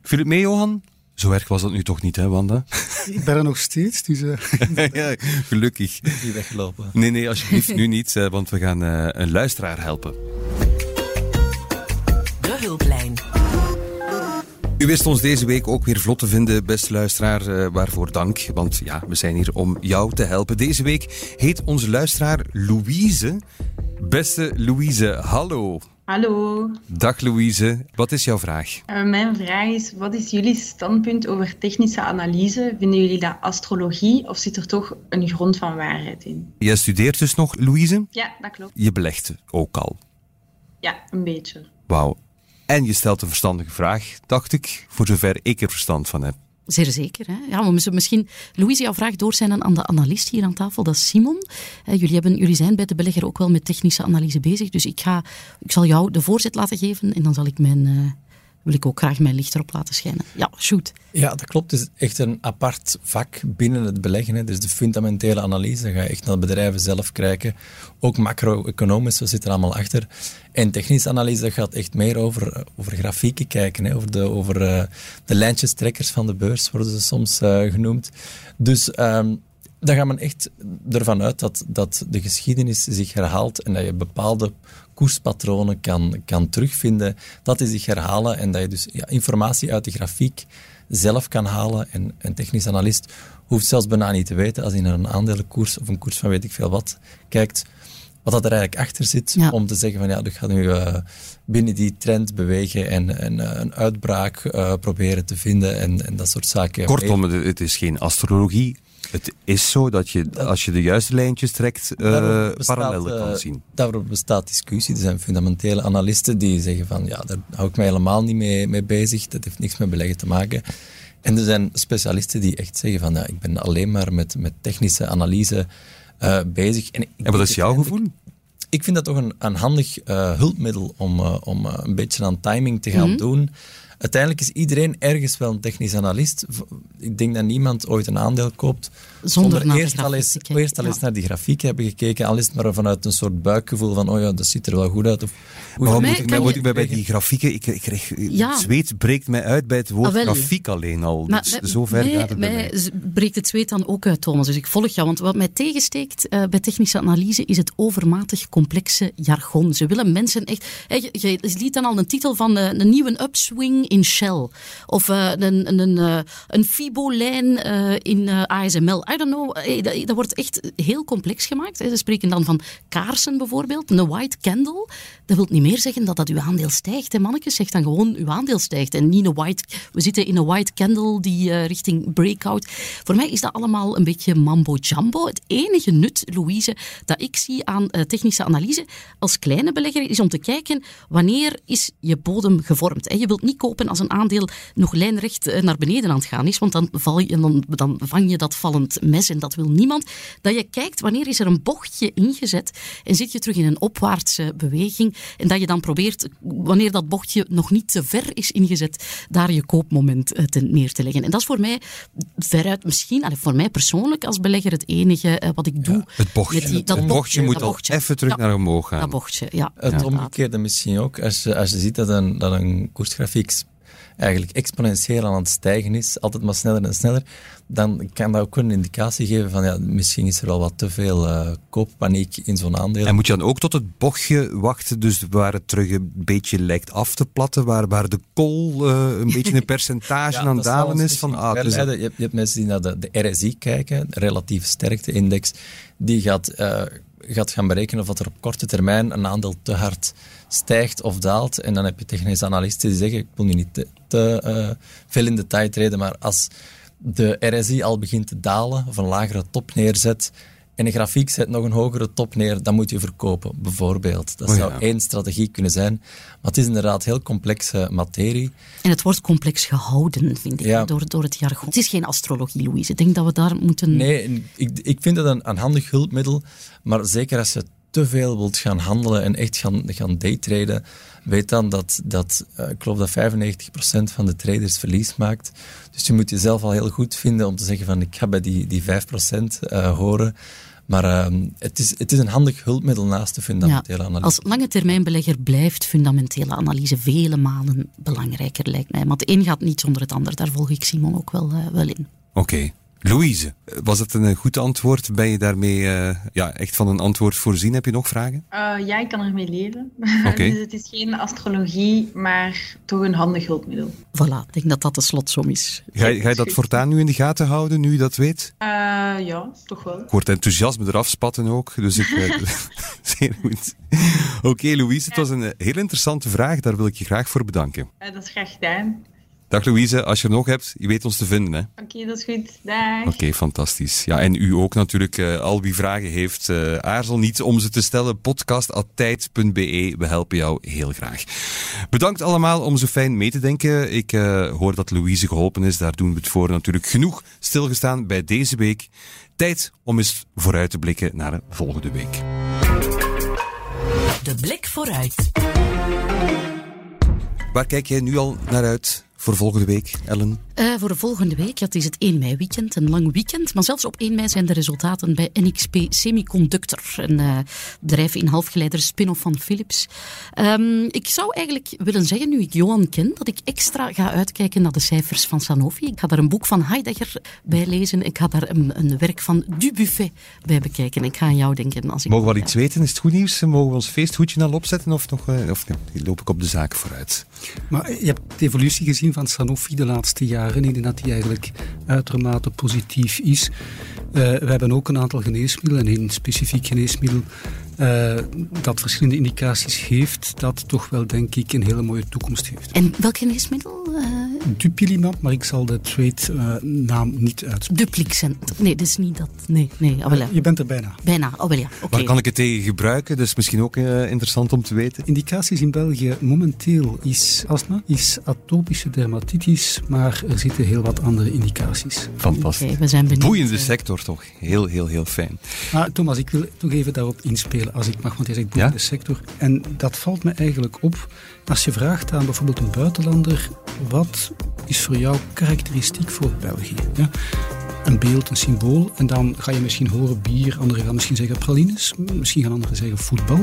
Viel het mee, Johan? Zo erg was dat nu toch niet, hè, Wanda? Ik ben er nog steeds, dus... Uh... ja, gelukkig. Niet weggelopen. Nee, nee, alsjeblieft nu niet, uh, want we gaan uh, een luisteraar helpen. De hulplijn. U wist ons deze week ook weer vlot te vinden, beste luisteraar. waarvoor dank, want ja, we zijn hier om jou te helpen. Deze week heet onze luisteraar Louise. Beste Louise, hallo. Hallo. Dag Louise, wat is jouw vraag? Uh, mijn vraag is, wat is jullie standpunt over technische analyse? Vinden jullie dat astrologie of zit er toch een grond van waarheid in? Jij studeert dus nog, Louise? Ja, dat klopt. Je belegt ook al? Ja, een beetje. Wauw. En je stelt een verstandige vraag, dacht ik, voor zover ik er verstand van heb. Zeer zeker. Hè? Ja, we moeten misschien, Louise, jouw vraag doorzenden aan de analist hier aan tafel, dat is Simon. jullie, hebben, jullie zijn bij de belegger ook wel met technische analyse bezig, dus ik, ga, ik zal jou de voorzet laten geven en dan zal ik mijn, uh, wil ik ook graag mijn licht erop laten schijnen. Ja, shoot. Ja, dat klopt. Het is echt een apart vak binnen het beleggen. Dus de fundamentele analyse, ga je echt naar bedrijven zelf kijken. Ook macro-economisch, we zitten er allemaal achter. En technische analyse gaat echt meer over, over grafieken kijken, hè. over, de, over uh, de lijntjestrekkers van de beurs, worden ze soms uh, genoemd. Dus um, dan gaat men echt ervan uit dat, dat de geschiedenis zich herhaalt en dat je bepaalde koerspatronen kan, kan terugvinden, dat die zich herhalen en dat je dus ja, informatie uit de grafiek zelf kan halen. En een technisch analist hoeft zelfs bijna niet te weten, als hij naar een aandelenkoers of een koers van weet ik veel wat kijkt, wat dat er eigenlijk achter zit, om te zeggen van ja, ik ga nu uh, binnen die trend bewegen en, en uh, een uitbraak uh, proberen te vinden en, en dat soort zaken. Kortom, het is geen astrologie, het is zo dat je, als je de juiste lijntjes trekt, uh, parallellen kan zien. Daarover bestaat discussie. Er zijn fundamentele analisten die zeggen van, ja, daar hou ik mij helemaal niet mee, mee bezig. Dat heeft niks met beleggen te maken. En er zijn specialisten die echt zeggen van, ja, ik ben alleen maar met, met technische analyse uh, bezig. En, en wat is jouw gevoel? Ik vind dat toch een, een handig uh, hulpmiddel om, om een beetje aan timing te gaan mm -hmm. doen uiteindelijk is iedereen ergens wel een technisch analist. Ik denk dat niemand ooit een aandeel koopt zonder, zonder eerst, al eens, eerst al eens naar die grafiek hebben gekeken, al is het maar vanuit een soort buikgevoel van, oh ja, dat ziet er wel goed uit. Of, hoe mij, ik, mij, je... bij die grafieken, ik, ik kreeg, ja. het zweet breekt mij uit bij het woord ah, grafiek alleen al. Maar, dus zo ver gaat het mij, mij. breekt het zweet dan ook uit, Thomas. Dus ik volg jou, want wat mij tegensteekt uh, bij technische analyse is het overmatig complexe jargon. Ze willen mensen echt... je, je liet dan al een titel van uh, een nieuwe upswing in Shell. Of uh, een, een, een, een FIBO-lijn in ASML I don't know, dat, dat wordt echt heel complex gemaakt. Ze spreken dan van kaarsen bijvoorbeeld, een white candle. Dat wil niet meer zeggen dat dat uw aandeel stijgt. Hè, mannetjes, zegt dan gewoon uw aandeel stijgt. En niet een white, we zitten in een white candle die uh, richting breakout. Voor mij is dat allemaal een beetje mambo jumbo. Het enige nut, Louise, dat ik zie aan uh, technische analyse als kleine belegger is om te kijken wanneer is je bodem gevormd. Hè. Je wilt niet kopen als een aandeel nog lijnrecht naar beneden aan het gaan is, want dan, val je, dan, dan vang je dat vallend mes en dat wil niemand. Dat je kijkt wanneer is er een bochtje ingezet en zit je terug in een opwaartse beweging en dat je dan probeert, wanneer dat bochtje nog niet te ver is ingezet, daar je koopmoment te, neer te leggen. En dat is voor mij veruit misschien, voor mij persoonlijk als belegger het enige uh, wat ik doe. Ja, het bochtje. Met die, dat het bochtje, moet al even terug ja, naar omhoog gaan. Dat bochtje, ja. Het ja. omgekeerde misschien ook. Als je, als je ziet dat een, dat een koersgrafiek eigenlijk exponentieel aan het stijgen is, altijd maar sneller en sneller, dan kan dat ook een indicatie geven van ja, misschien is er al wat te veel uh, kooppaniek in zo'n aandeel. En moet je dan ook tot het bochtje wachten, dus waar het terug een beetje lijkt af te platten, waar, waar de kool uh, een beetje een percentage ja, aan het dalen is? Van, ah, dus je, hebt, je, hebt, mensen die naar de, de RSI kijken, de relatieve sterkte-index, die gaat... Uh, gaat gaan berekenen of er op korte termijn een aandeel te hard stijgt of daalt. En dan heb je technische analisten die zeggen, ik wil nu niet te, te veel in detail treden, maar als de RSI al begint te dalen, of een lagere top neerzet, en de grafiek zet nog een hogere top neer, dan moet je verkopen, bijvoorbeeld. Dat Oh, zou ja. één strategie kunnen zijn. Maar het is inderdaad heel complexe materie. En het wordt complex gehouden, vind ik, Ja. door, door het jargon. Het is geen astrologie, Louise. Ik denk dat we daar moeten... Nee, ik, ik vind het een, een handig hulpmiddel, maar zeker als je te veel wilt gaan handelen en echt gaan, gaan daytraden, weet dan dat, dat uh, ik geloof dat 95% van de traders verlies maakt. Dus je moet jezelf al heel goed vinden om te zeggen van ik ga bij die, die 5% uh, horen. Maar uh, het, is, het is een handig hulpmiddel naast de fundamentele Ja, analyse. als lange termijnbelegger blijft fundamentele analyse vele malen belangrijker, lijkt mij. Want het een gaat niet zonder het ander. Daar volg ik Simon ook wel, uh, wel in. Oké. Louise, was het een goed antwoord? Ben je daarmee uh, ja, echt van een antwoord voorzien? Heb je nog vragen? Uh, ja, ik kan ermee leven. Oké. dus het is geen astrologie, maar toch een handig hulpmiddel. Voilà, ik denk dat dat de slotsom is. Ga je, ga je dat voortaan nu in de gaten houden, nu je dat weet? Uh, ja, toch wel. Ik hoor het enthousiasme eraf spatten ook, dus ik... zeer goed. Oké, okay, Louise, het was een heel interessante vraag. Daar wil ik je graag voor bedanken. dat is graag gedaan. Dag Louise, als je er nog hebt, je weet ons te vinden. hè? Oké, okay, dat is goed. Dag. Oké, okay, fantastisch. Ja, en u ook natuurlijk. Uh, al wie vragen heeft, uh, aarzel niet om ze te stellen. Podcast.tijd.be. We helpen jou heel graag. Bedankt allemaal om zo fijn mee te denken. Ik uh, hoor dat Louise geholpen is. Daar doen we het voor natuurlijk genoeg stilgestaan bij deze week. Tijd om eens vooruit te blikken naar volgende week. De blik vooruit. Waar kijk jij nu al naar uit voor volgende week, Ellen? Uh, voor de volgende week, het is het 1 mei weekend, een lang weekend. Maar zelfs op 1 mei zijn de resultaten bij NXP Semiconductor, een uh, bedrijf in halfgeleider spin-off van Philips. Um, ik zou eigenlijk willen zeggen, nu ik Johan ken, dat ik extra ga uitkijken naar de cijfers van Sanofi. Ik ga daar een boek van Heidegger bij lezen. Ik ga daar een, een werk van Dubuffet bij bekijken. Ik ga aan jou denken. Als ik Mogen we wel iets weten? Is het goed nieuws? Mogen we ons feesthoedje al opzetten? Of, nog, uh, of loop ik op de zaak vooruit? Maar je hebt de evolutie gezien van Sanofi de laatste jaren. Ik denk dat die eigenlijk uitermate positief is. Uh, we hebben ook een aantal geneesmiddelen en één specifiek geneesmiddel uh, dat verschillende indicaties heeft, dat toch wel, denk ik, een hele mooie toekomst heeft. En welk geneesmiddel? Uh... Dupilimab, maar ik zal de trade-naam niet uitspreken. Duplixent. Nee, dat is niet dat. Nee, nee. Oh, ja. Je bent er bijna. Bijna, oh wel ja. Okay. Waar kan ik het tegen gebruiken? Dat is misschien ook uh, interessant om te weten. Indicaties in België momenteel is astma, is atopische dermatitis, maar er zitten heel wat andere indicaties. Fantastisch. Okay, we zijn benieuwd. Boeiende sector toch? Heel, heel, heel fijn. Maar Thomas, ik wil toch even daarop inspelen, als ik mag, want jij zegt boeiende ja? sector. En dat valt me eigenlijk op als je vraagt aan bijvoorbeeld een buitenlander, wat is voor jou karakteristiek voor België? Ja? Een beeld, een symbool, en dan ga je misschien horen bier, anderen gaan misschien zeggen pralines, misschien gaan anderen zeggen voetbal.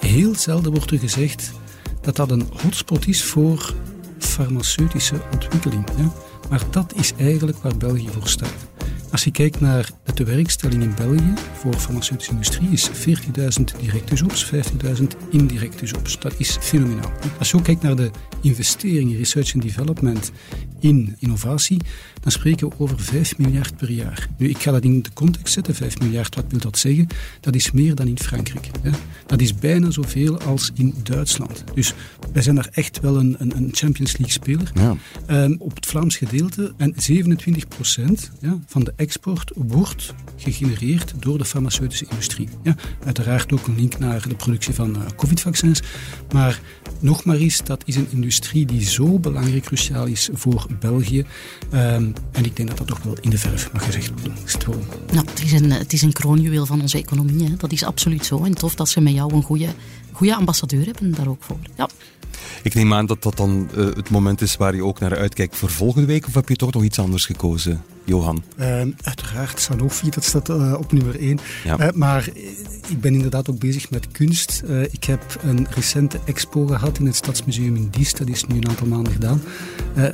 Heel zelden wordt er gezegd dat dat een hotspot is voor farmaceutische ontwikkeling. Ja? Maar dat is eigenlijk waar België voor staat. Als je kijkt naar de tewerkstelling in België voor de farmaceutische industrie, is 40.000 directe jobs, 50.000 indirecte jobs. Dat is fenomenaal. Als je ook kijkt naar de investeringen, research and development in innovatie, dan spreken we over 5 miljard per jaar. Nu, ik ga dat in de context zetten. 5 miljard, wat wil dat zeggen? Dat is meer dan in Frankrijk. Hè? Dat is bijna zoveel als in Duitsland. Dus wij zijn daar echt wel een, een, een Champions League speler. Ja. Um, op het Vlaams gedeelte. En 27 procent ja, van de export wordt gegenereerd door de farmaceutische industrie. Ja, uiteraard ook een link naar de productie van uh, covid-vaccins. Maar nog maar eens, dat is een industrie die zo belangrijk, cruciaal is voor België. Um, en ik denk dat dat toch wel in de verf mag gezegd worden. Nou, het, is een, het is een kroonjuweel van onze economie. Hè. Dat is absoluut zo. En tof dat ze met jou een goede, goede ambassadeur hebben daar ook voor. Ja. Ik neem aan dat dat dan uh, het moment is waar je ook naar uitkijkt voor volgende week. Of heb je toch nog iets anders gekozen? Johan? Uh, uiteraard, Sanofi, dat staat uh, op nummer 1. Ja. Uh, maar ik ben inderdaad ook bezig met kunst. ik heb een recente expo gehad in het Stadsmuseum in Diest. Dat is nu een aantal maanden gedaan.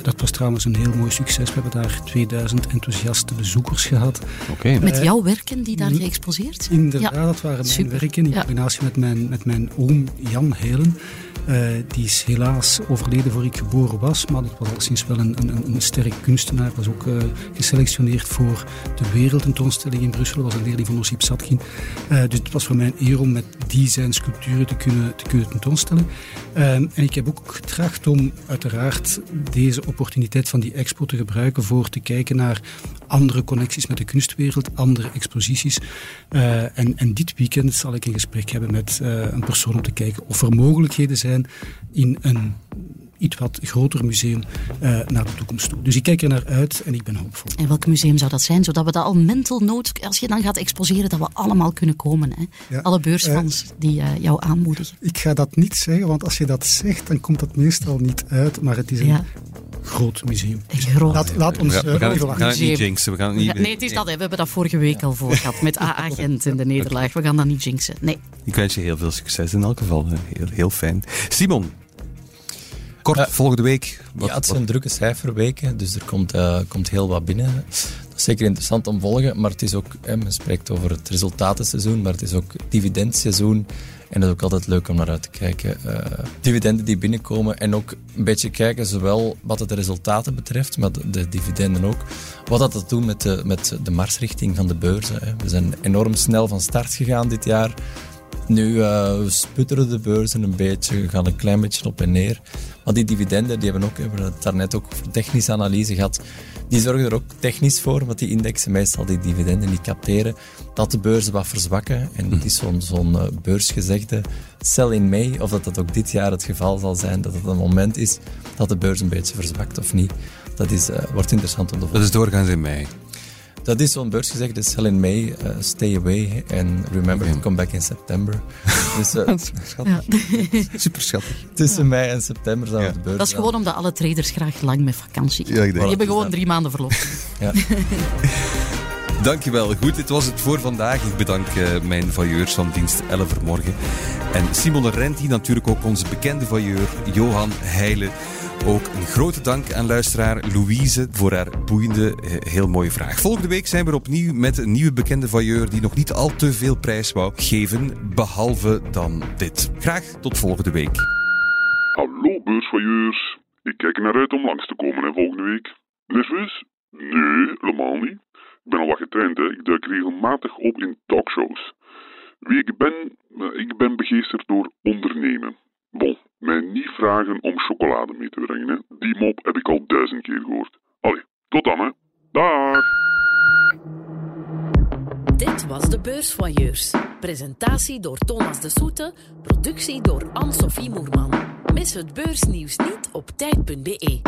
dat was trouwens een heel mooi succes. We hebben daar 2000 enthousiaste bezoekers gehad. Okay. met jouw werken die daar geëxposeerd zijn? Inderdaad, ja. dat waren mijn werken in ja. combinatie met mijn, met mijn oom Jan Heilen. Uh, die is helaas overleden voor ik geboren was, maar dat was al sinds wel een, een, een sterk kunstenaar. Was ook uh, geselectioneerd voor de wereldtentoonstelling in Brussel. Dat was een leerling van Osip Satkin. Uh, dus het was voor mij eer om met die zijn sculpturen te kunnen, te kunnen tentoonstellen. en ik heb ook getracht om uiteraard deze opportuniteit van die expo te gebruiken voor te kijken naar andere connecties met de kunstwereld, andere exposities. en, en dit weekend zal ik een gesprek hebben met een persoon om te kijken of er mogelijkheden zijn in een iets wat groter museum uh, naar de toekomst toe. Dus ik kijk er naar uit en ik ben hoopvol. En welk museum zou dat zijn? Zodat we dat al mental note, als je dan gaat exposeren, dat we allemaal kunnen komen. Hè? Alle beursfans uh, die uh, jou aanmoedigen. Ik ga dat niet zeggen, want als je dat zegt, dan komt dat meestal niet uit. Maar het is een ja. groot museum. Groot. Laat, laat ons... we gaan, we gaan het niet jinxen. We gaan het niet, nee, het is dat. Hè. We hebben dat vorige week al voor gehad met AA Gent in de nederlaag. We gaan dat niet jinxen. Nee. Ik wens je heel veel succes in elk geval. Heel, heel fijn. Simon, Kort, uh, volgende week. Wat, ja, het zijn drukke cijferweken, dus er komt, uh, komt heel wat binnen. Dat is zeker interessant om te volgen, maar het is ook, hè, men spreekt over het resultatenseizoen, maar het is ook dividendseizoen. En dat is ook altijd leuk om naar uit te kijken. Uh, dividenden die binnenkomen en ook een beetje kijken, zowel wat het de resultaten betreft, maar de, de dividenden ook. Wat dat, dat doet met de, met de marsrichting van de beurzen. Hè. We zijn enorm snel van start gegaan dit jaar. Nu uh, sputteren de beurzen een beetje, gaan een klein beetje op en neer. Maar die dividenden, die hebben ook, we het daarnet ook over technische analyse gehad, die zorgen er ook technisch voor, want die indexen meestal die dividenden niet capteren, dat de beurzen wat verzwakken. En het is zo'n zo'n uh, beursgezegde, sell in May, of dat dat ook dit jaar het geval zal zijn, dat het een moment is dat de beurs een beetje verzwakt of niet. Dat is, uh, wordt interessant om te volgen. Dat is doorgaans in mei. Dat is zo'n beursgezegde, sell in May, uh, stay away and remember okay. to come back in September. dus, uh, schattig. Ja. Super schattig. Tussen mei en september zijn we de beurs. Dat is gewoon omdat alle traders graag lang met vakantie gaan. Ja, Die hebben gewoon drie maanden verlof. ja. Dankjewel. Goed, dit was het voor vandaag. Ik bedank uh, mijn vailleurs van dienst 11 morgen. En Simon Renti, natuurlijk ook onze bekende vailleur Johan Heijlen. Ook een grote dank aan luisteraar Louise voor haar boeiende, eh, heel mooie vraag. Volgende week zijn we opnieuw met een nieuwe bekende vailleur die nog niet al te veel prijs wou geven, behalve dan dit. Graag tot volgende week. Hallo beursvailleurs. Ik kijk er naar uit om langs te komen hè, volgende week. Nerveus? Nee, helemaal niet. Ik ben al wat getraind. Ik duik regelmatig op in talkshows. Wie ik ben? Eh, ik ben begeesterd door ondernemen. Bon, mij niet vragen om chocolade mee te brengen. Hè. Die mop heb ik al duizend keer gehoord. Allee, tot dan hè. Dag. Dit was de Beursvoyeurs. Presentatie door Thomas de Soete, productie door Anne-Sophie Moerman. Mis het beursnieuws niet op tijd.be.